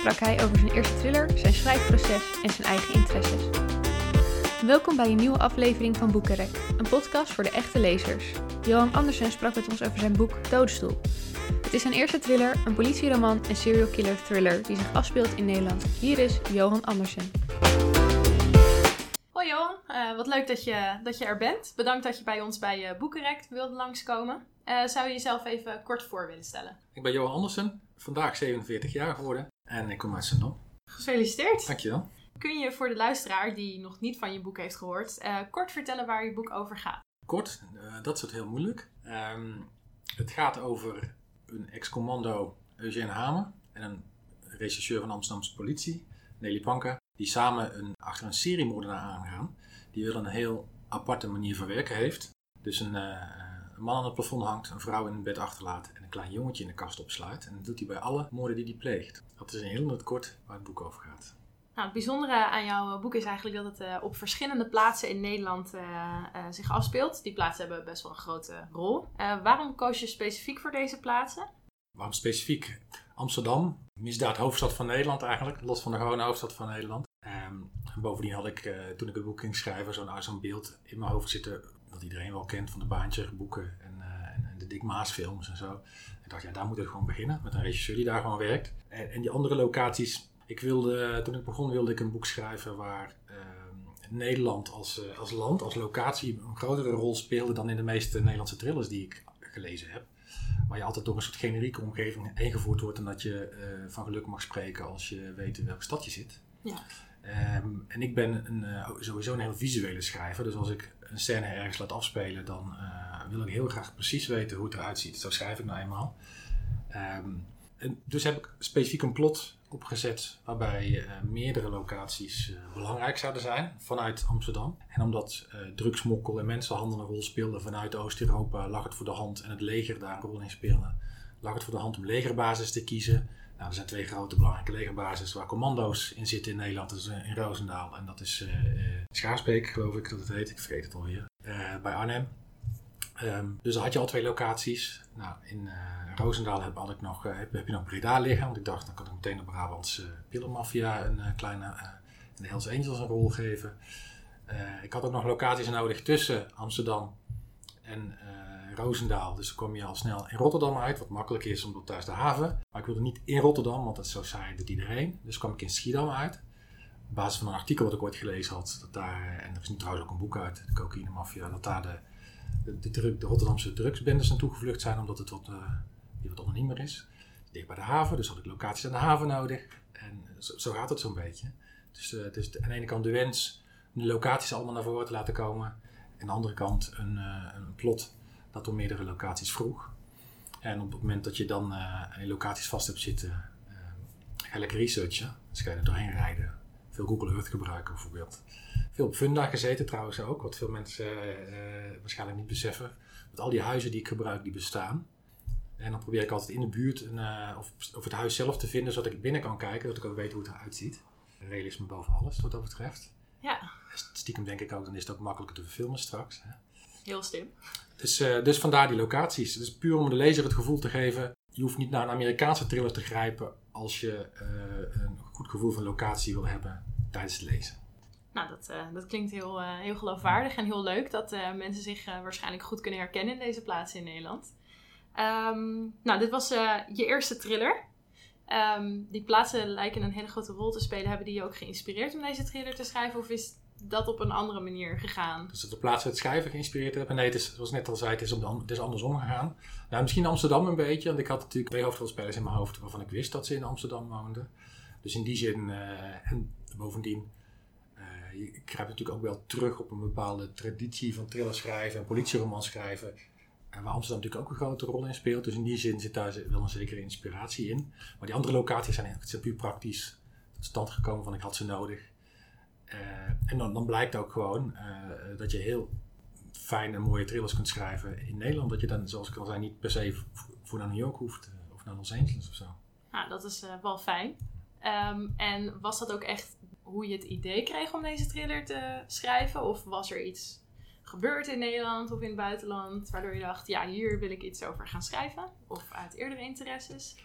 sprak hij over zijn eerste thriller, zijn schrijfproces en zijn eigen interesses. Welkom bij een nieuwe aflevering van Boekenrek, een podcast voor de echte lezers. Johan Andersen sprak met ons over zijn boek Doodstoel. Het is zijn eerste thriller, een politieroman en serial killer thriller die zich afspeelt in Nederland. Hier is Johan Andersen. Hoi Johan, uh, wat leuk dat je, dat je er bent. Bedankt dat je bij ons bij uh, Boekenrek wilde langskomen. Uh, zou je jezelf even kort voor willen stellen? Ik ben Johan Andersen, vandaag 47 jaar geworden en ik kom uit Zandam. Gefeliciteerd. Dankjewel. Kun je voor de luisteraar die nog niet van je boek heeft gehoord, kort vertellen waar je boek over gaat? Kort, dat is het heel moeilijk. Um, het gaat over een ex-commando Eugène Hamer en een rechercheur van de Amsterdamse politie, Nelly Panka, die samen een, achter een seriemoordenaar aangaan. Die wel een heel aparte manier van werken heeft. Dus een, uh, een, man aan het plafond hangt, een vrouw in een bed achterlaat en een klein jongetje in de kast opsluit. En dat doet hij bij alle moorden die hij pleegt. Dat is in heel het kort waar het boek over gaat. Nou, het bijzondere aan jouw boek is eigenlijk dat het uh, op verschillende plaatsen in Nederland uh, zich afspeelt. Die plaatsen hebben best wel een grote rol. waarom koos je specifiek voor deze plaatsen? Waarom specifiek? Amsterdam, misdaad hoofdstad van Nederland eigenlijk, los van de gewone hoofdstad van Nederland. Um, bovendien had ik, toen ik het boek ging schrijven, zo'n zo'n beeld in mijn hoofd zitten dat iedereen wel kent van de Baantje boeken en, en, de Dick Maas films en zo. Ik dacht, ja, daar moet ik gewoon beginnen met een regisseur die daar gewoon werkt. En, en die andere locaties, ik wilde, toen ik begon wilde ik een boek schrijven waar uh, Nederland als, uh, als land, als locatie een grotere rol speelde dan in de meeste Nederlandse thrillers die ik gelezen heb. Waar je altijd door een soort generieke omgeving ingevoerd wordt en dat je van geluk mag spreken als je weet in welke stad je zit. Ja. Um, en ik ben een, uh, sowieso een heel visuele schrijver. Dus als ik een scène ergens laat afspelen, dan uh, wil ik heel graag precies weten hoe het eruit ziet. Zo schrijf ik nou eenmaal. Um, en dus heb ik specifiek een plot opgezet waarbij uh, meerdere locaties belangrijk zouden zijn vanuit Amsterdam. En omdat drugsmokkel en mensenhandel een rol speelden vanuit Oost-Europa, lag het voor de hand en het leger daar een rol in speelde. Lag het voor de hand om legerbasis te kiezen. Nou, er zijn twee grote belangrijke legerbases waar commando's in zitten in Nederland. Dat is in Roosendaal en dat is uh, Schaarsbeek, geloof ik dat het heet. Ik vergeet het alweer. Bij Arnhem. Um, dus dan had je al twee locaties. Nou, in uh, Roosendaal heb, ik nog, heb, je nog Breda liggen. Want ik dacht, dan kan ik meteen de Brabantse pillenmafia een kleine in de Hells Angels een rol geven. ik had ook nog locaties nodig tussen Amsterdam en Dus dan kom je al snel in Rotterdam uit, wat makkelijk is omdat daar is de haven. Maar ik wilde niet in Rotterdam, want dat is zo saai, doet iedereen. Dus kwam ik in Schiedam uit. Op basis van een artikel wat ik ooit gelezen had, dat daar, en er is nu trouwens ook een boek uit, de cocaïne mafia, dat daar de, de, de, Rotterdamse drugsbendes naartoe gevlucht zijn, omdat het wat, uh, wat anoniemer is. Dicht bij de haven, dus had ik locaties aan de haven nodig. En zo, gaat het zo'n beetje. Dus is aan de ene kant de wens de locaties allemaal naar voren te laten komen. En aan de andere kant een, uh, een plot dat om meerdere locaties vroeg. En op het moment dat je dan uh, in locaties vast hebt zitten, uh, ga je lekker researchen. Dus ga je er doorheen rijden. Veel Google Earth gebruiken bijvoorbeeld. Veel op Funda gezeten trouwens ook, wat veel mensen uh, waarschijnlijk niet beseffen. Met al die huizen die ik gebruik, die bestaan. En dan probeer ik altijd in de buurt een, of, of, het huis zelf te vinden, zodat ik binnen kan kijken, zodat ik ook weet hoe het eruit ziet. Realisme boven alles, wat dat betreft. Ja. Stiekem denk ik ook, dan is het ook makkelijker te verfilmen straks. Hè. Heel slim. Dus, uh, dus vandaar die locaties. Dus puur om de lezer het gevoel te geven. Je hoeft niet naar een Amerikaanse thriller te grijpen als je uh, een goed gevoel van locatie wil hebben tijdens het lezen. Nou, dat, uh, dat klinkt heel, heel geloofwaardig en heel leuk dat mensen zich waarschijnlijk goed kunnen herkennen in deze plaatsen in Nederland. Um, nou, dit was je eerste thriller. Um, die plaatsen lijken een hele grote rol te spelen. Hebben die je ook geïnspireerd om deze thriller te schrijven? Of is dat op een andere manier gegaan? Dus dat de plaats het schrijven geïnspireerd hebben? Nee, het is, zoals ik net al zei, het is, om de, is andersom gegaan. Nou, misschien Amsterdam een beetje, want ik had natuurlijk twee hoofdrolspelers in mijn hoofd waarvan ik wist dat ze in Amsterdam woonden. Dus in die zin, uh, en bovendien, uh, ik grijp natuurlijk ook wel terug op een bepaalde traditie van thriller schrijven en politieroman schrijven. En waar Amsterdam natuurlijk ook een grote rol in speelt. Dus in die zin zit daar wel een zekere inspiratie in. Maar die andere locaties zijn, zijn puur praktisch tot stand gekomen van ik had ze nodig. Uh, en dan, dan, blijkt ook gewoon uh, dat je heel fijne en mooie thrillers kunt schrijven in Nederland. Dat je dan, zoals ik al zei, niet per se voor naar New York hoeft uh, of naar Los Angeles of zo. Nou, dat is wel fijn. Um, en was dat ook echt hoe je het idee kreeg om deze thriller te schrijven? Of was er iets gebeurd in Nederland of in het buitenland waardoor je dacht, ja, hier wil ik iets over gaan schrijven? Of uit eerdere interesses?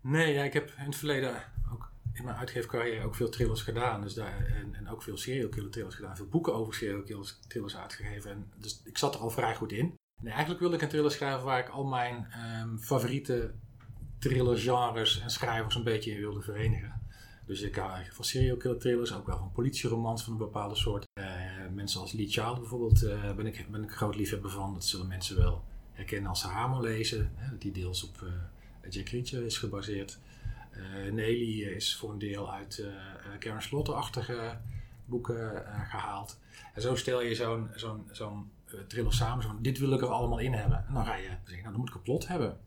Nee, ja, ik heb in het verleden ook in mijn uitgeefcarrière ook veel thrillers gedaan. Dus daar, en, en ook veel serial killer thrillers gedaan. Veel boeken over serial killers, thrillers uitgegeven. En dus ik zat er al vrij goed in. En eigenlijk wilde ik een thriller schrijven waar ik al mijn ehm, favoriete thrillergenres en schrijvers een beetje in wilde verenigen. Dus ik hou van serial killer thrillers, ook wel van politieromans van een bepaalde soort. Uh, mensen als Lee Child bijvoorbeeld uh, ben, ik, ben ik groot liefhebber van. Dat zullen mensen wel herkennen als ze Hamer lezen. Hè, die deels op uh, Jack Reacher is gebaseerd. Nelly is voor een deel uit Karen Slotter-achtige boeken gehaald. En zo stel je zo'n zo'n zo'n thriller samen. Zo dit wil ik er allemaal in hebben. En dan ga je zeggen, nou dan moet ik een plot hebben.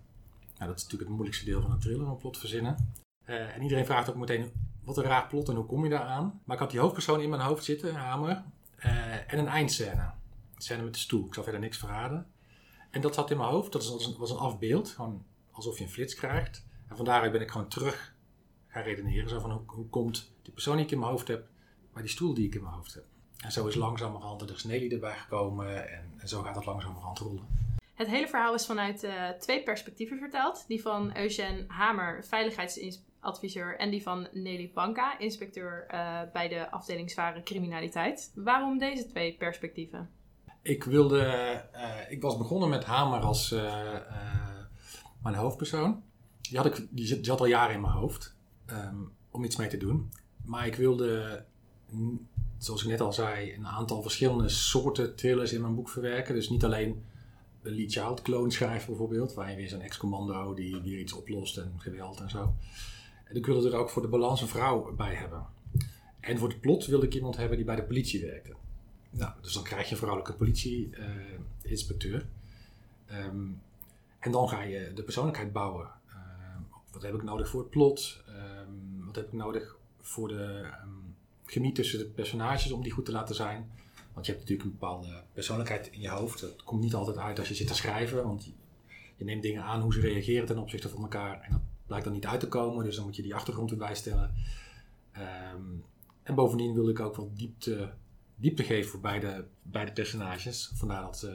Nou, dat is natuurlijk het moeilijkste deel van een thriller, een plot verzinnen. en iedereen vraagt ook meteen, wat een raar plot en hoe kom je daar aan? Maar ik had die hoofdpersoon in mijn hoofd zitten, Hamer, uh, en een eindscène. Een scène met de stoel. Ik zal verder niks verraden. En dat zat in mijn hoofd. Dat was een, was een afbeeld. Gewoon alsof je een flits krijgt. En van daaruit ben ik gewoon terug gaan redeneren. Zo van hoe, hoe komt die persoon die ik in mijn hoofd heb, maar die stoel die ik in mijn hoofd heb. En zo is langzamerhand er dus Nelly erbij gekomen. En, en zo gaat het langzamerhand rollen. Het hele verhaal is vanuit uh, twee perspectieven verteld. Die van Eugène Hamer, veiligheidsadviseur, en die van Nelly Banka, inspecteur uh, bij de afdeling zware criminaliteit. Waarom deze twee perspectieven? Ik wilde, uh, ik was begonnen met Hamer als mijn hoofdpersoon. Die, had ik, die zat al jaren in mijn hoofd um, om iets mee te doen. Maar ik wilde zoals ik net al zei, een aantal verschillende soorten thrillers in mijn boek verwerken. Dus niet alleen een Lee Child clone schrijft bijvoorbeeld, waar je weer zo'n ex-commando die weer iets oplost en geweld en zo. En ik wilde er ook voor de balans een vrouw bij hebben. En voor het plot wilde ik iemand hebben die bij de politie werkte. Nou, dus dan krijg je een vrouwelijke politie-inspecteur. Ehm, en dan ga je de persoonlijkheid bouwen. Ehm, wat heb ik nodig voor het plot? Ehm, wat heb ik nodig voor de chemie tussen de personages om die goed te laten zijn? Want je hebt natuurlijk een bepaalde persoonlijkheid in je hoofd. Dat komt niet altijd uit als je zit te schrijven. Want je, neemt dingen aan hoe ze reageren ten opzichte van elkaar. En dat blijkt dan niet uit te komen. Dus dan moet je die achtergrond erbij stellen. Um, en bovendien wil ik ook wel diepte, diepte geven voor beide, personages. Vandaar dat,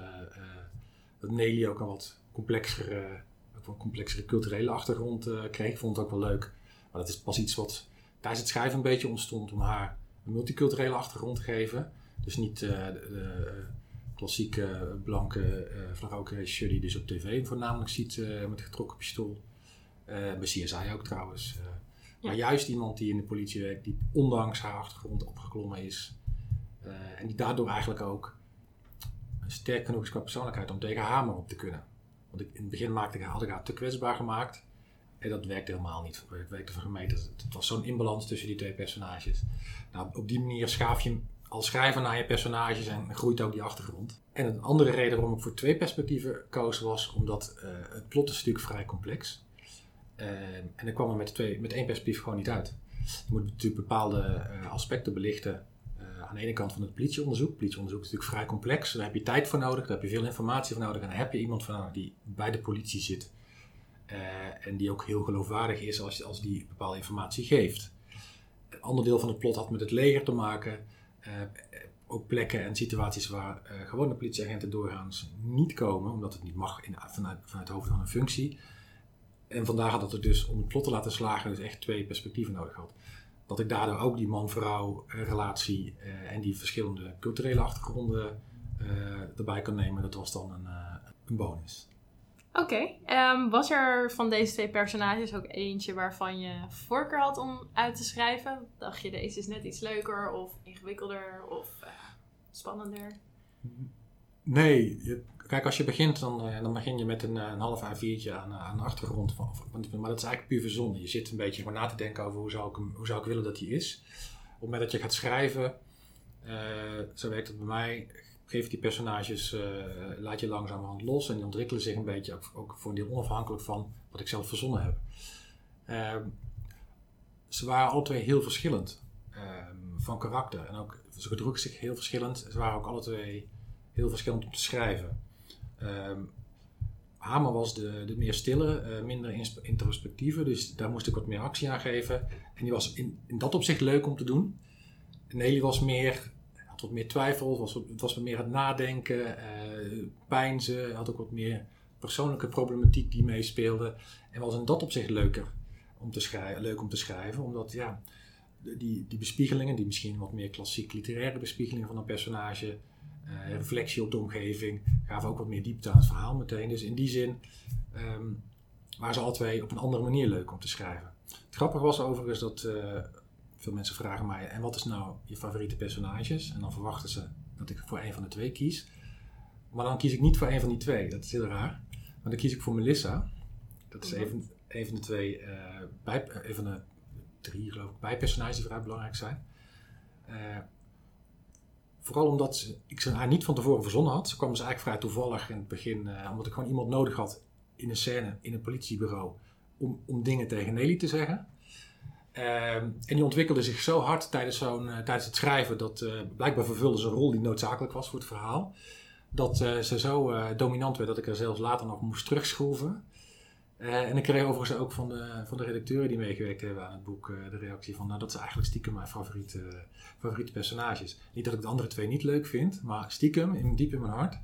uh, Nelly ook een wat complexere, ook een complexere culturele achtergrond uh, kreeg. Ik vond het ook wel leuk. Maar dat is pas iets wat tijdens het schrijven een beetje ontstond om haar een multiculturele achtergrond te geven. Dus niet uh, de, de, klassieke blanke uh, regisseur die dus op tv voornamelijk ziet uh, met getrokken pistool. bij CSI ook trouwens. Ja. Maar juist iemand die in de politie werkt, die ondanks haar achtergrond opgeklommen is. en die daardoor eigenlijk ook sterk genoeg is qua persoonlijkheid om tegen Hamer op te kunnen. Want ik, in het begin maakte, had ik haar te kwetsbaar gemaakt. En dat werkte helemaal niet. Het werkte voor gemeten. Het was zo'n inbalans tussen die twee personages. Nou, op die manier schaaf je als schrijver naar je personages en groeit ook die achtergrond. En een andere reden waarom ik voor twee perspectieven koos was omdat uh, het plot is natuurlijk vrij complex. Uh, en ik kwam er met, twee, met één perspectief gewoon niet uit. Je moet natuurlijk bepaalde uh, aspecten belichten. Aan de ene kant van het politieonderzoek. Politieonderzoek is natuurlijk vrij complex. Daar heb je tijd voor nodig, daar heb je veel informatie voor nodig. En daar heb je iemand voor nodig die bij de politie zit. en die ook heel geloofwaardig is als, als die bepaalde informatie geeft. Een ander deel van het plot had met het leger te maken. Uh, ook plekken en situaties waar uh, gewone politieagenten doorgaans niet komen, omdat het niet mag in, vanuit, vanuit het hoofd van een functie. En vandaar had het dus om het plot te laten slagen, dus echt twee perspectieven nodig had. Dat ik daardoor ook die man-vrouw uh, relatie en die verschillende culturele achtergronden erbij kan nemen, dat was dan een, een bonus. Oké, okay. um, was er van deze twee personages ook eentje waarvan je voorkeur had om uit te schrijven? Dacht je, deze is net iets leuker of ingewikkelder of spannender? Nee, je, kijk, als je begint, dan, uh, dan begin je met een, een half A4'tje aan, aan de achtergrond. Van, maar dat is eigenlijk puur verzonnen. Je zit een beetje gewoon na te denken over hoe zou ik, hem, hoe zou ik willen dat hij is. Op het moment dat je gaat schrijven, zo werkt het bij mij, geef die personages, laat je langzamerhand los en die ontwikkelen zich een beetje, ook, voor een deel onafhankelijk van wat ik zelf verzonnen heb. Uh, ze waren alle twee heel verschillend uh, van karakter en ook ze gedroegen zich heel verschillend. Ze waren ook alle twee heel verschillend om te schrijven. Ehm, Hamer was de, de meer stille, eh, minder introspectieve, dus daar moest ik wat meer actie aan geven. En die was in, in dat opzicht leuk om te doen. Nelly was meer wat meer twijfel, was, was wat meer het nadenken, uh, pijnzen, had ook wat meer persoonlijke problematiek die meespeelde. En was in dat opzicht leuker. om te schrijven, leuk om te schrijven. Omdat ja, die, die bespiegelingen, die misschien wat meer klassiek literaire bespiegelingen van een personage, uh, reflectie op de omgeving, gaven ook wat meer diepte aan het verhaal meteen. Dus in die zin um, waren ze alle twee op een andere manier leuk om te schrijven. Het grappige was overigens dat uh, veel mensen vragen mij, en wat is nou je favoriete personages? En dan verwachten ze dat ik voor een van de twee kies. Maar dan kies ik niet voor een van die twee. Dat is heel raar. Maar dan kies ik voor Melissa. Dat is even, een van de twee, uh, bij, een van de drie geloof ik, bijpersonages die vrij belangrijk zijn. Uh, vooral omdat ik ze haar niet van tevoren verzonnen had. Ze kwam dus eigenlijk vrij toevallig in het begin, uh, omdat ik gewoon iemand nodig had in een scène, in een politiebureau, om, om dingen tegen Nelly te zeggen. Uh, en die ontwikkelde zich zo hard tijdens, zo'n, tijdens het schrijven dat blijkbaar vervulde ze een rol die noodzakelijk was voor het verhaal dat ze zo dominant werd dat ik er zelfs later nog moest terugschroeven. Uh, en ik kreeg overigens ook van de, van de redacteuren die meegewerkt hebben aan het boek de reactie van nou, dat ze eigenlijk stiekem mijn favoriete, favoriete personages. Niet dat ik de andere twee niet leuk vind, maar stiekem, in, diep in mijn hart.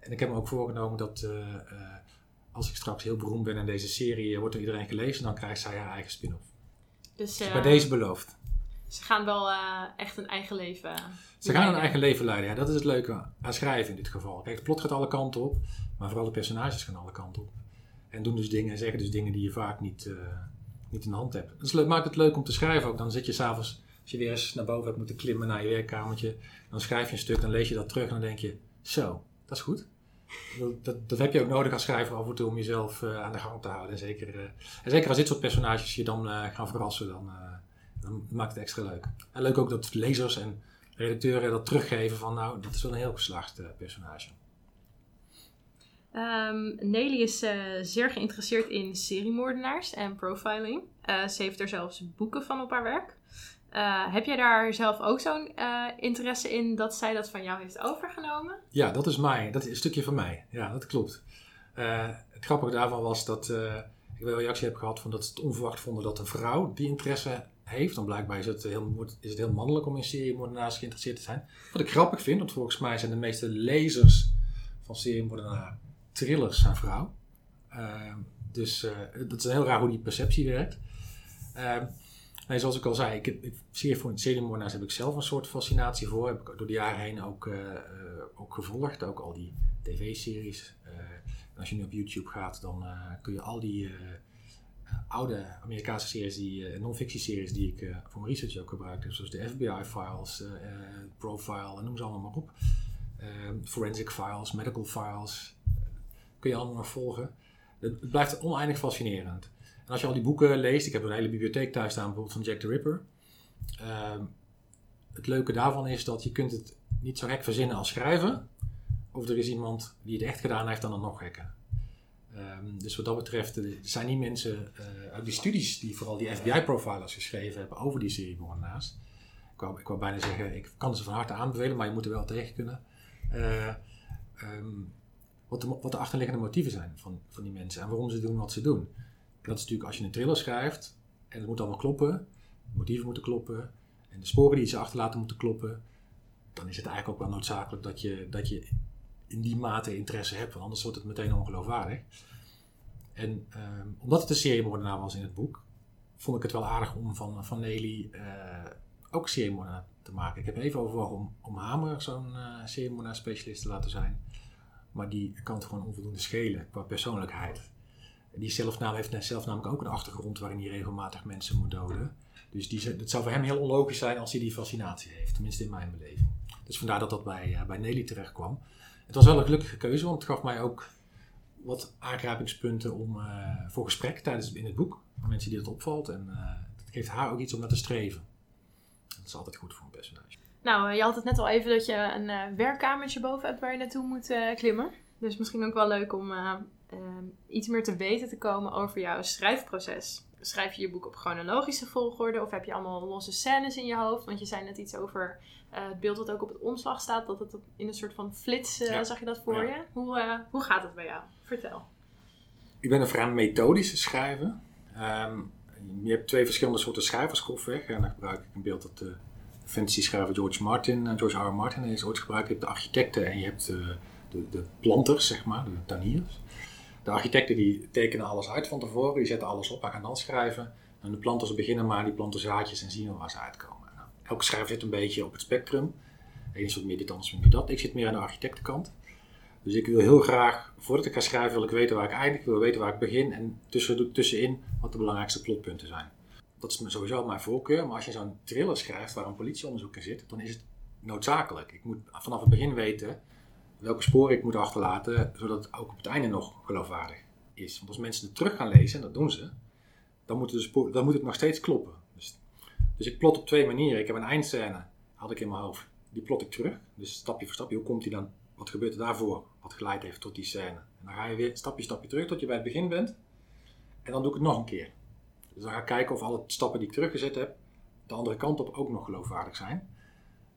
En ik heb me ook voorgenomen dat als ik straks heel beroemd ben in deze serie, wordt door iedereen gelezen, dan krijgt zij haar eigen spin-off. Dus, dus bij deze beloofd. Ze gaan wel echt een eigen leven ze gaan een eigen leven leiden. Ja, dat is het leuke aan schrijven in dit geval. Kijk, het plot gaat alle kanten op, maar vooral de personages gaan alle kanten op. En doen dus dingen, zeggen dus dingen die je vaak niet, uh, niet in de hand hebt. Het maakt het leuk om te schrijven ook. Dan zit je s'avonds, als je weer eens naar boven hebt moeten klimmen naar je werkkamertje, dan schrijf je een stuk, dan lees je dat terug en dan denk je, zo, dat is goed. Dat, dat heb je ook nodig als schrijver af en toe om jezelf uh, aan de gang te houden. En zeker, uh, en zeker als dit soort personages je dan gaan verrassen, dan, dan maakt het extra leuk. En leuk ook dat lezers en redacteuren dat teruggeven van nou, dat is wel een heel geslaagd personage. Um, Nelly is uh, zeer geïnteresseerd in seriemoordenaars en profiling. Uh, ze heeft er zelfs boeken van op haar werk. heb jij daar zelf ook zo'n interesse in dat zij dat van jou heeft overgenomen? Ja, dat is mij. Dat is een stukje van mij. Ja, dat klopt. het grappige daarvan was dat ik wel reactie heb gehad van dat ze het onverwacht vonden dat een vrouw die interesse heeft, dan blijkbaar is het heel, is het heel mannelijk om in seriemoordenaars geïnteresseerd te zijn. Wat ik grappig vind, want volgens mij zijn de meeste lezers van seriemoordenaar thrillers zijn vrouw. Uh, dus uh, dat is heel raar hoe die perceptie werkt. Uh, nee, zoals ik al zei, ik ik, seriemoordenaars heb ik zelf een soort fascinatie voor. Heb ik door de jaren heen ook, uh, ook gevolgd. Ook al die tv-series. als je nu op YouTube gaat, dan kun je al die oude Amerikaanse series, die, non-fictie-series die ik voor mijn research ook gebruikte, zoals de FBI-files, Profile, noem ze allemaal maar op. forensic files, medical files, kun je allemaal nog volgen. Het, blijft oneindig fascinerend. En als je al die boeken leest, ik heb een hele bibliotheek thuis staan, bijvoorbeeld van Jack the Ripper. Ehm, het leuke daarvan is dat je kunt het niet zo gek verzinnen als schrijver. Of er is iemand die het echt gedaan heeft dan het nog gekker. Um, dus wat dat betreft er zijn die mensen uh, uit die studies die vooral die FBI-profilers geschreven hebben over die serie moordenaars. Ik wou, ik wou bijna zeggen, ik kan ze van harte aanbevelen, maar je moet er wel tegen kunnen. Uh, um, wat, de, wat de achterliggende motieven zijn van, van die mensen en waarom ze doen wat ze doen. Dat is natuurlijk als je een thriller schrijft en het moet allemaal kloppen, motieven moeten kloppen en de sporen die ze achterlaten moeten kloppen, dan is het eigenlijk ook wel noodzakelijk dat je, dat je in die mate interesse hebt, want anders wordt het meteen ongeloofwaardig. En um, omdat het een seriemoordenaar was in het boek, vond ik het wel aardig om van, van Nelly uh, ook seriemoordenaar te maken. Ik heb even overwogen om, om Hamer zo'n uh, seriemoordenaar specialist te laten zijn. Maar die kan het gewoon onvoldoende schelen qua persoonlijkheid. Die zelfnaam heeft zelf namelijk ook een achtergrond waarin hij regelmatig mensen moet doden. Dus die, het zou voor hem heel onlogisch zijn als hij die fascinatie heeft. Tenminste in mijn beleving. Dus vandaar dat dat bij, uh, bij Nelly terecht kwam. Het was wel een gelukkige keuze, want het gaf mij ook wat aangrijpingspunten om, uh, voor gesprek tijdens in het boek. Mensen die dat opvalt. En uh, het geeft haar ook iets om naar te streven. Dat is altijd goed voor een personage. Nou, je had het net al even dat je een uh, werkkamertje boven hebt waar je naartoe moet klimmen. Dus misschien ook wel leuk om iets meer te weten te komen over jouw schrijfproces. Schrijf je je boek op chronologische volgorde of heb je allemaal losse scènes in je hoofd? Want je zei net iets over het beeld dat ook op het omslag staat, dat het in een soort van flits, zag je dat voor je? Hoe, hoe gaat het bij jou? Vertel. Ik ben een vrij methodische schrijver. Um, je hebt twee verschillende soorten schrijvers grofweg. En dan gebruik ik een beeld dat de fantasy schrijver George Martin, George R. R. Martin heeft ooit gebruikt. Je hebt de architecten en je hebt de, de, de planters, zeg maar, de tuiniers. De architecten die tekenen alles uit van tevoren, die zetten alles op, hij gaan dan schrijven. En de planters beginnen maar, die planten zaadjes en zien wel waar ze uitkomen. Nou, elke schrijver zit een beetje op het spectrum. Eén is wat meer dit, anders meer dat. Ik zit meer aan de architectenkant. Dus ik wil heel graag, voordat ik ga schrijven, wil ik weten waar ik eindig, wil weten waar ik begin en tussen, tussenin wat de belangrijkste plotpunten zijn. Dat is sowieso mijn voorkeur, maar als je zo'n thriller schrijft waar een politieonderzoek in zit, dan is het noodzakelijk. Ik moet vanaf het begin weten welke sporen ik moet achterlaten, zodat het ook op het einde nog geloofwaardig is. Want als mensen het terug gaan lezen, en dat doen ze, dan moet, de moet het nog steeds kloppen. Dus, dus ik plot op twee manieren. Ik heb een eindscène, had ik in mijn hoofd, die plot ik terug. Dus stapje voor stapje, hoe komt die dan, wat gebeurt er daarvoor, wat geleid heeft tot die scène. En dan ga je weer stapje stapje terug tot je bij het begin bent. En dan doe ik het nog een keer. Dus dan ga ik kijken of alle stappen die ik teruggezet heb, de andere kant op ook nog geloofwaardig zijn.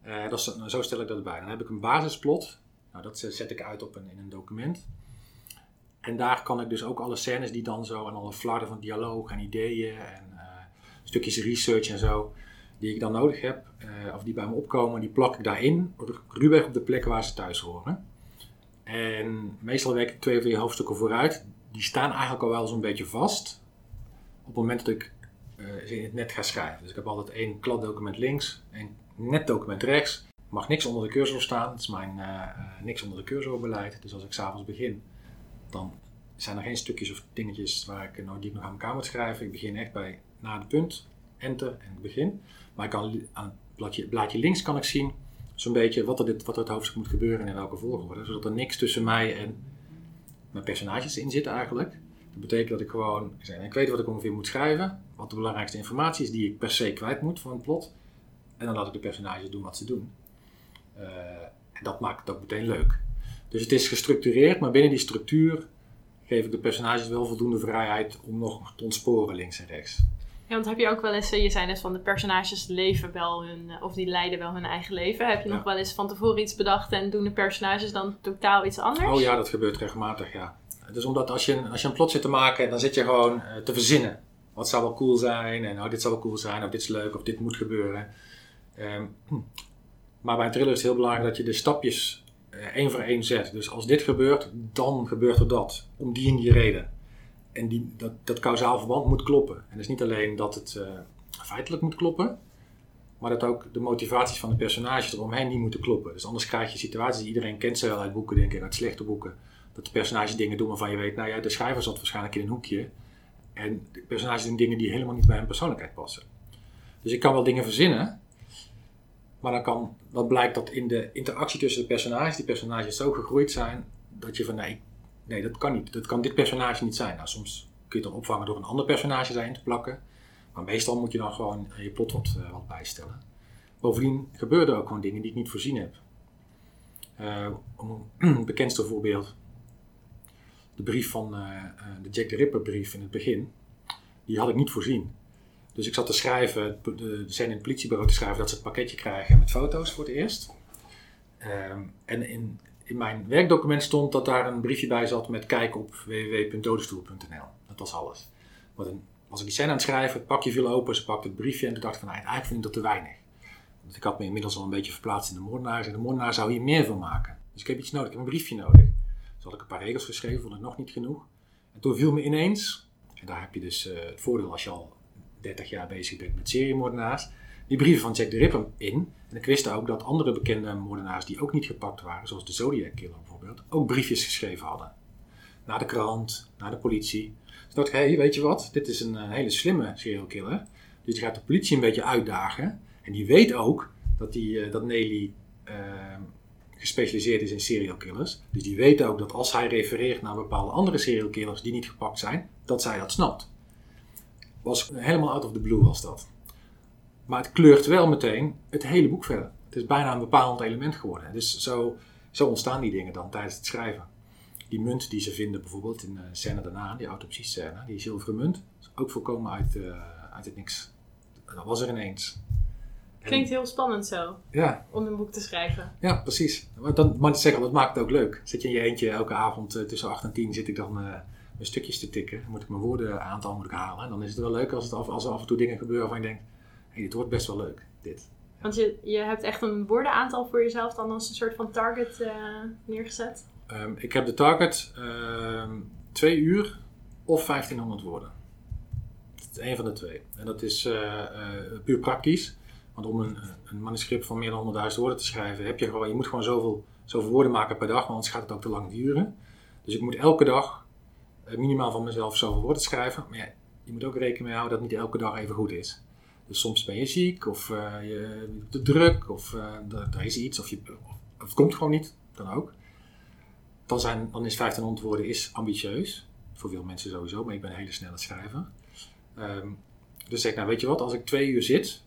Uh, dat is, zo stel ik dat erbij. Dan heb ik een basisplot. Nou, dat zet ik uit op een, in een document. En daar kan ik dus ook alle scènes die dan zo en alle flarden van dialoog en ideeën en uh, stukjes research en zo, die ik dan nodig heb, uh, of die bij me opkomen, die plak ik daarin, ruwweg op de plekken waar ze thuis horen. En meestal werk ik twee of drie hoofdstukken vooruit. Die staan eigenlijk al wel zo'n beetje vast op het moment dat ik in het net ga schrijven. Dus ik heb altijd één kladdocument links, één netdocument rechts. mag niks onder de cursor staan. Dat is mijn uh, niks onder de cursor beleid. Dus als ik s'avonds begin, dan zijn er geen stukjes of dingetjes waar ik nou, die nog aan elkaar moet schrijven. Ik begin echt bij na de punt, enter en begin. Maar ik kan aan het blaadje links kan ik zien zo'n beetje wat er, dit, wat er het hoofdstuk moet gebeuren en in welke volgorde. Zodat er niks tussen mij en mijn personages in zit eigenlijk. Dat betekent dat ik gewoon, ik weet wat ik ongeveer moet schrijven, wat de belangrijkste informatie is die ik per se kwijt moet voor een plot. En dan laat ik de personages doen wat ze doen. Uh, en dat maakt het ook meteen leuk. Dus het is gestructureerd, maar binnen die structuur geef ik de personages wel voldoende vrijheid om nog te ontsporen links en rechts. Ja, want heb je ook wel eens, je zei net van de personages leven wel hun, of die leiden wel hun eigen leven. Heb je nog wel eens van tevoren iets bedacht en doen de personages dan totaal iets anders? Oh ja, dat gebeurt regelmatig, ja. Dus omdat als je, als je een plot zit te maken, dan zit je gewoon uh, te verzinnen. Wat zou wel cool zijn en oh, dit zou wel cool zijn of dit is leuk of dit moet gebeuren. Um, maar bij een thriller is het heel belangrijk dat je de stapjes uh, één voor één zet. Dus als dit gebeurt, dan gebeurt er dat. Om die en die reden. En die, dat, dat kausaal verband moet kloppen. En dus niet alleen dat het uh, feitelijk moet kloppen, maar dat ook de motivaties van de personages eromheen niet moeten kloppen. Dus anders krijg je situaties, iedereen kent ze wel uit boeken, denk ik, uit slechte boeken. Dat de personages dingen doen waarvan je weet, nou ja, de schrijver zat waarschijnlijk in een hoekje. En de personages doen dingen die helemaal niet bij hun persoonlijkheid passen. Dus ik kan wel dingen verzinnen, maar dan, kan, dan blijkt dat in de interactie tussen de personages, die personages zo gegroeid zijn, dat je van nee, nee, dat kan niet. Dat kan dit personage niet zijn. Nou, soms kun je het dan opvangen door een ander personage daarin te plakken. Maar meestal moet je dan gewoon je plot wat, uh, wat bijstellen. Bovendien gebeuren er ook gewoon dingen die ik niet voorzien heb. Uh, een bekendste voorbeeld. De brief van uh, de Jack the Ripper brief in het begin. Die had ik niet voorzien. Dus ik zat te schrijven, de, scène in het politiebureau te schrijven dat ze het pakketje krijgen met foto's voor het eerst. Um, en in, in mijn werkdocument stond dat daar een briefje bij zat met kijk op www.dodenstoel.nl. Dat was alles. Maar was ik die scène aan het schrijven, het pakje viel open, ze pakte het briefje en toen dacht ik van nou, eigenlijk vind ik dat te weinig. Want ik had me inmiddels al een beetje verplaatst in de moordenaars en de moordenaar zou hier meer van maken. Dus ik heb iets nodig, ik heb een briefje nodig. Dus had ik een paar regels geschreven, vond ik nog niet genoeg. En toen viel me ineens, en daar heb je dus uh, het voordeel als je al 30 jaar bezig bent met seriemoordenaars, die brieven van Jack the Ripper in. En ik wist ook dat andere bekende moordenaars die ook niet gepakt waren, zoals de Zodiac Killer bijvoorbeeld, ook briefjes geschreven hadden. Naar de krant, naar de politie. Dus dacht hé, weet je wat, dit is een, hele slimme serial killer. Dus die gaat de politie een beetje uitdagen. En die weet ook dat, die, uh, dat Nelly uh, gespecialiseerd is in serial killers. Dus die weet ook dat als hij refereert naar bepaalde andere serial killers die niet gepakt zijn, dat zij dat snapt. Was helemaal out of the blue was dat. Maar het kleurt wel meteen het hele boek verder. Het is bijna een bepaald element geworden. Dus zo, zo ontstaan die dingen dan tijdens het schrijven. Die munt die ze vinden bijvoorbeeld in de scène daarna, die autopsie-scène, die zilveren munt, is ook volkomen uit, uh, uit het niks. Dat was er ineens. Klinkt heel spannend zo. Ja. Om een boek te schrijven. Ja, precies. Maar, dan, maar zeg, dat maakt het ook leuk. Zit je in je eentje elke avond uh, tussen 8 en 10 zit ik dan uh, mijn stukjes te tikken. Dan moet ik mijn woorden aantal moet ik halen. En dan is het wel leuk als, het af, als er af en toe dingen gebeuren waarvan je denkt, hey, dit wordt best wel leuk, dit. Want je, je hebt echt een woordenaantal voor jezelf dan als een soort van target uh, neergezet? Um, ik heb de target um, twee uur of 1500 woorden. Is één van de twee. En dat is puur praktisch. Want om een, een, manuscript van meer dan 100.000 woorden te schrijven, heb je gewoon, je moet gewoon zoveel, zoveel woorden maken per dag, want anders gaat het ook te lang duren. Dus ik moet elke dag uh, minimaal van mezelf zoveel woorden schrijven. Maar je moet ook rekening mee houden dat niet elke dag even goed is. Dus soms ben je ziek, of je te druk, of er is iets, of, je, of het komt gewoon niet, dan ook dan, zijn, dan is 1500 woorden is ambitieus. Voor veel mensen sowieso, maar ik ben een hele snelle schrijver. Um, dus zeg ik, nou weet je wat, als ik twee uur zit,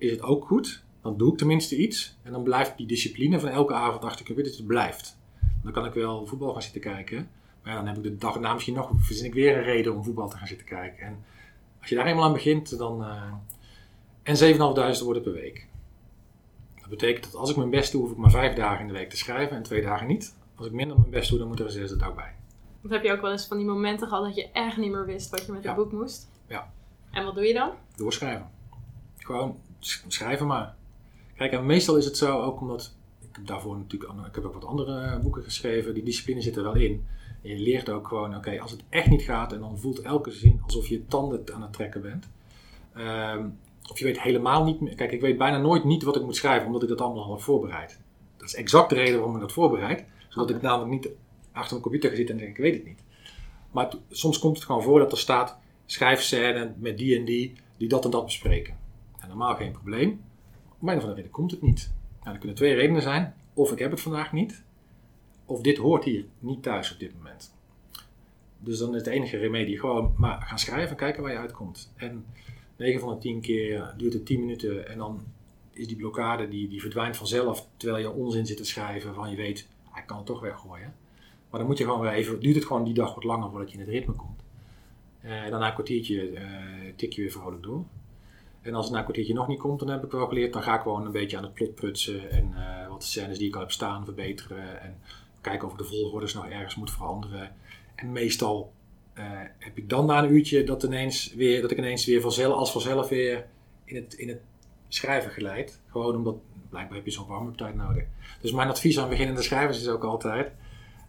is het ook goed. Dan doe ik tenminste iets. En dan blijft die discipline van elke avond achter ik dat het blijft. Dan kan ik wel voetbal gaan zitten kijken. Maar ja, dan heb ik de dag na misschien nog, verzin ik weer een reden om voetbal te gaan zitten kijken. En als je daar eenmaal aan begint, dan... Uh, en 7.500 woorden per week. Dat betekent dat als ik mijn best doe, hoef ik maar vijf dagen in de week te schrijven en twee dagen niet. Als ik minder mijn best doe, dan moet er een zesde dag bij. Of heb je ook wel eens van die momenten gehad dat je echt niet meer wist wat je met het boek moest? Ja. En wat doe je dan? Doorschrijven. Gewoon schrijven maar. Kijk, en meestal is het zo, ook omdat ik heb daarvoor natuurlijk, ik heb ook wat andere boeken geschreven, die discipline zit er wel in. En je leert ook gewoon, oké, als het echt niet gaat en dan voelt elke zin alsof je tanden aan het trekken bent. Ehm, of je weet helemaal niet meer. Kijk, ik weet bijna nooit niet wat ik moet schrijven, omdat ik dat allemaal al heb voorbereid. Dat is exact de reden waarom ik dat voorbereid zodat ik namelijk niet achter mijn computer ga zitten en denk ik weet het niet. Maar soms komt het gewoon voor dat er staat schrijfscène met die en die die dat en dat bespreken. Normaal geen probleem. Op een of andere reden komt het niet. Nou, er kunnen twee redenen zijn. Of ik heb het vandaag niet. Of dit hoort hier niet thuis op dit moment. Dus dan is de enige remedie gewoon maar gaan schrijven en kijken waar je uitkomt. En 9 van de 10 keer duurt het 10 minuten en dan is die blokkade die, die verdwijnt vanzelf terwijl je onzin zit te schrijven van je weet hij kan het toch weggooien. Maar dan moet je gewoon weer even, duurt het gewoon die dag wat langer voordat je in het ritme komt. Uh, en dan na een kwartiertje uh, tik je weer vrolijk door. En als het na een kwartiertje nog niet komt, dan heb ik wel geleerd, dan ga ik gewoon een beetje aan het plot prutsen en uh, wat scènes die ik al heb staan verbeteren en kijken of ik de volgordes nog ergens moet veranderen. En meestal heb ik dan na een uurtje dat, ineens weer, dat ik ineens weer vanzelf, als vanzelf weer in het, in het schrijven geleid. Gewoon omdat blijkbaar heb je zo'n warm-up tijd nodig. Dus mijn advies aan beginnende schrijvers is ook altijd: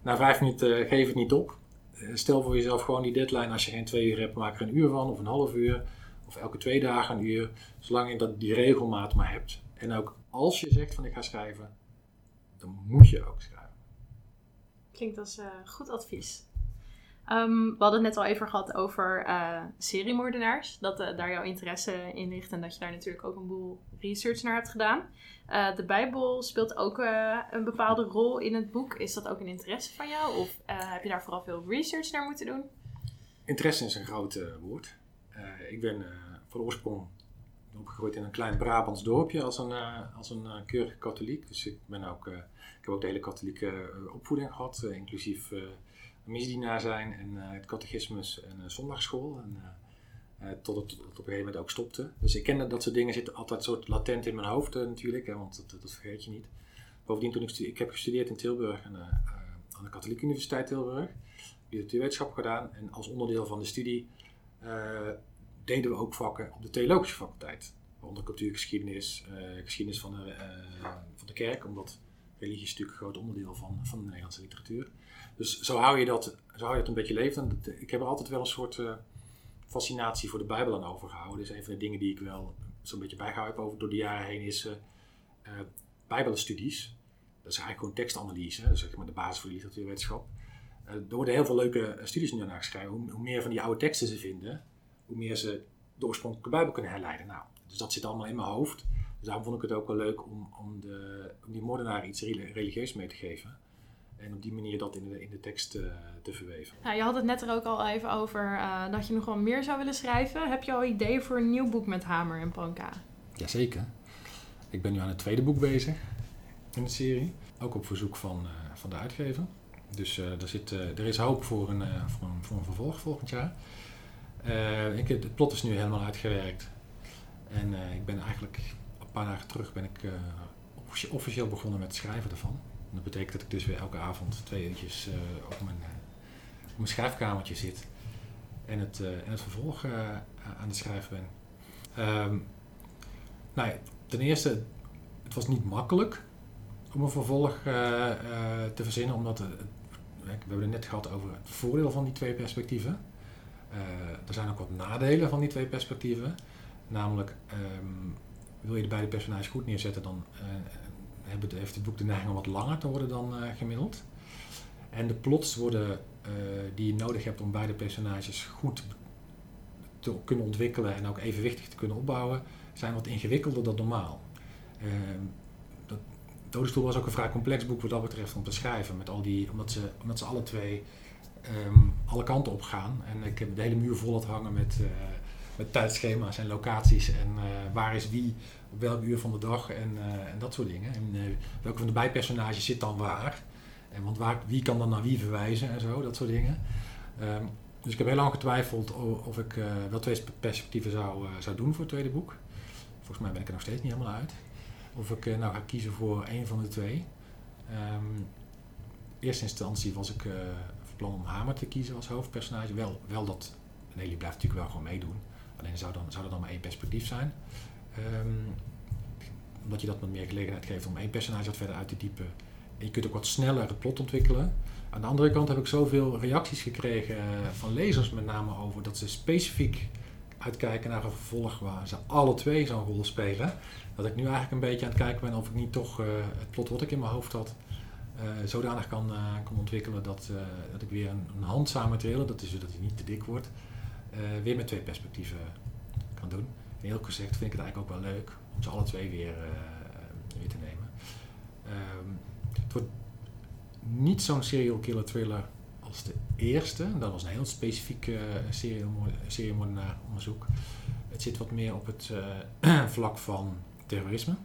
na vijf minuten geef het niet op. Eh, stel voor jezelf gewoon die deadline. Als je geen twee uur hebt, maak er een uur van of een half uur. Of elke twee dagen een uur. Zolang je dat, die regelmaat maar hebt. En ook als je zegt van ik ga schrijven, dan moet je ook schrijven. Klinkt als uh, goed advies. Um, we hadden het net al even gehad over uh, seriemoordenaars. Dat uh, daar jouw interesse in ligt en dat je daar natuurlijk ook een boel research naar hebt gedaan. Uh, de Bijbel speelt ook een bepaalde rol in het boek. Is dat ook een interesse van jou of heb je daar vooral veel research naar moeten doen? Interesse is een groot woord. Ik ben van oorsprong opgegroeid in een klein Brabants dorpje als een, als een keurige katholiek. Dus ik, ben ook, ik heb ook de hele katholieke opvoeding gehad, inclusief misdienaar zijn en het catechismus en zondagschool. En, tot het op een gegeven moment ook stopte. Dus ik ken dat soort dingen zitten altijd soort latent in mijn hoofd natuurlijk, hè, want dat, vergeet je niet. Bovendien, toen ik, ik heb gestudeerd in Tilburg aan de Katholieke Universiteit Tilburg, literatuurwetenschap gedaan. En als onderdeel van de studie deden we ook vakken op de theologische faculteit. Waaronder cultuurgeschiedenis, geschiedenis van de, van de kerk, omdat religie is natuurlijk een groot onderdeel van, van de Nederlandse literatuur. Dus zo hou je dat, zo hou je dat een beetje levend. Ik heb er altijd wel een soort uh, fascinatie voor de Bijbel aan overgehouden. Dus een van de dingen die ik wel zo'n beetje bijgehouden heb over door de jaren heen is uh, uh, Bijbelstudies. Dat is eigenlijk gewoon tekstanalyse, dat is zeg maar de basis voor de literatuurwetenschap. er worden heel veel leuke studies nu naar geschreven. Hoe, meer van die oude teksten ze vinden, hoe meer ze de oorspronkelijke Bijbel kunnen herleiden. Nou, dus dat zit allemaal in mijn hoofd. Dus daarom vond ik het ook wel leuk om, om, de, om die moordenaar iets religieus mee te geven. En op die manier dat in de, in de tekst uh, te verweven. Nou, je had het net er ook al even over uh, dat je nog wel meer zou willen schrijven. Heb je al ideeën voor een nieuw boek met Hamer en Panka? Jazeker. Ik ben nu aan het tweede boek bezig in de serie. Ook op verzoek van, uh, van de uitgever. Dus er, zit, er is hoop voor een, voor een, voor een vervolg volgend jaar. Ik, het plot is nu helemaal uitgewerkt. En ik ben eigenlijk een paar dagen terug ben ik officieel begonnen met het schrijven ervan dat betekent dat ik dus weer elke avond twee uurtjes op, mijn, op mijn schrijfkamertje zit en het, en het vervolg aan het schrijven ben. Um, nou ten eerste, het was niet makkelijk om een vervolg te verzinnen, omdat we hebben het net gehad over het voordeel van die twee perspectieven. Uh, er zijn ook wat nadelen van die twee perspectieven. Namelijk, um, wil je de beide personages goed neerzetten, dan uh, heeft het boek de neiging om wat langer te worden dan uh, gemiddeld. En de plots worden, die je nodig hebt om beide personages goed te kunnen ontwikkelen en ook evenwichtig te kunnen opbouwen, zijn wat ingewikkelder dan normaal. Uh, dat, Dodenstoel was ook een vrij complex boek wat dat betreft om te schrijven, met al die, omdat, ze, omdat ze alle twee um, alle kanten op gaan. En ik heb de hele muur vol laten hangen met, uh, met tijdschema's en locaties en uh, waar is wie op welk uur van de dag en, uh, en dat soort dingen. En welke van de bijpersonages zit dan waar? En want waar, wie kan dan naar wie verwijzen en zo, dat soort dingen. Um, dus ik heb heel lang getwijfeld of ik uh, wel twee perspectieven zou, zou doen voor het tweede boek. Volgens mij ben ik er nog steeds niet helemaal uit. Of ik nou ga kiezen voor één van de twee. Um, in eerste instantie was ik plan om Hamer te kiezen als hoofdpersonage. Wel, wel dat, Nelly blijft natuurlijk wel gewoon meedoen. Alleen zou, dan, zou er dan maar één perspectief zijn. Um, omdat je dat wat meer gelegenheid geeft om één personage wat verder uit te diepen. En je kunt ook wat sneller het plot ontwikkelen. Aan de andere kant heb ik zoveel reacties gekregen eh, van lezers met name over dat ze specifiek uitkijken naar een vervolg waar ze alle twee zo'n rol spelen. Dat ik nu eigenlijk een beetje aan het kijken ben of ik niet toch uh, het plot wat ik in mijn hoofd had zodanig kan, uh, kan ontwikkelen dat, uh, dat ik weer een, een handzamer trailer, dat is dat hij niet te dik wordt, weer met twee perspectieven kan doen. En heel gezegd vind ik het eigenlijk ook wel leuk om ze alle twee weer, weer te nemen. Um, het wordt niet zo'n serial killer thriller als de eerste. Dat was een heel specifiek seriemoordenaar onderzoek. Het zit wat meer op het vlak van terrorisme.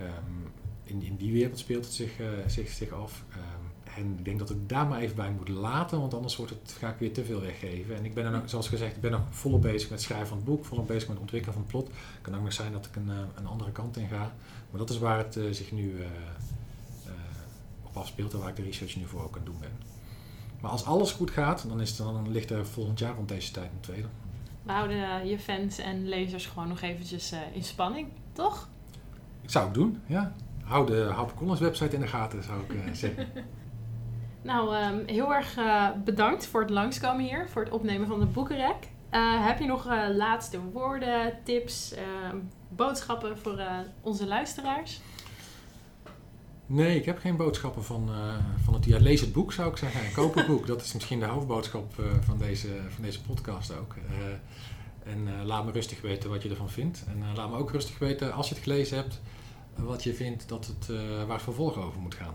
Um, in, in die wereld speelt het zich, uh, zich, zich af. Um, en ik denk dat ik daar maar even bij moet laten, want anders wordt het, ga ik weer te veel weggeven. En ik ben er nog, zoals gezegd, ik ben nog volop bezig met het schrijven van het boek, volop bezig met het ontwikkelen van het plot. Het kan ook nog zijn dat ik een, een andere kant in ga. Maar dat is waar het zich nu afspeelt en waar ik de research nu voor ook aan doen ben. Maar als alles goed gaat, dan, is het, dan ligt er volgend jaar rond deze tijd een tweede. We houden eh, je fans en lezers gewoon nog eventjes in spanning, toch? Ik zou het doen, ja. Hou de Harper Collins website in de gaten, zou ik uh, zeggen. nou, um, heel erg bedankt voor het langskomen hier, voor het opnemen van de boekenrek. heb je nog laatste woorden, tips, ehm, boodschappen voor onze luisteraars? Nee, ik heb geen boodschappen van, uh, van het... Ja, lees het boek zou ik zeggen. Koop het boek. Dat is misschien de hoofdboodschap uh, van, deze, van deze podcast ook. Uh, en laat me rustig weten wat je ervan vindt. En laat me ook rustig weten, als je het gelezen hebt, wat je vindt dat het, waar het vervolg over moet gaan.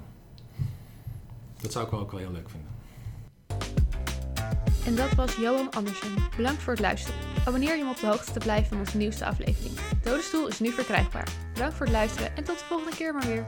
Dat zou ik wel ook wel heel leuk vinden. En dat was Johan Andersen. Bedankt voor het luisteren. Abonneer je om op de hoogte te blijven van onze nieuwste aflevering. Dode Stoel is nu verkrijgbaar. Bedankt voor het luisteren en tot de volgende keer maar weer.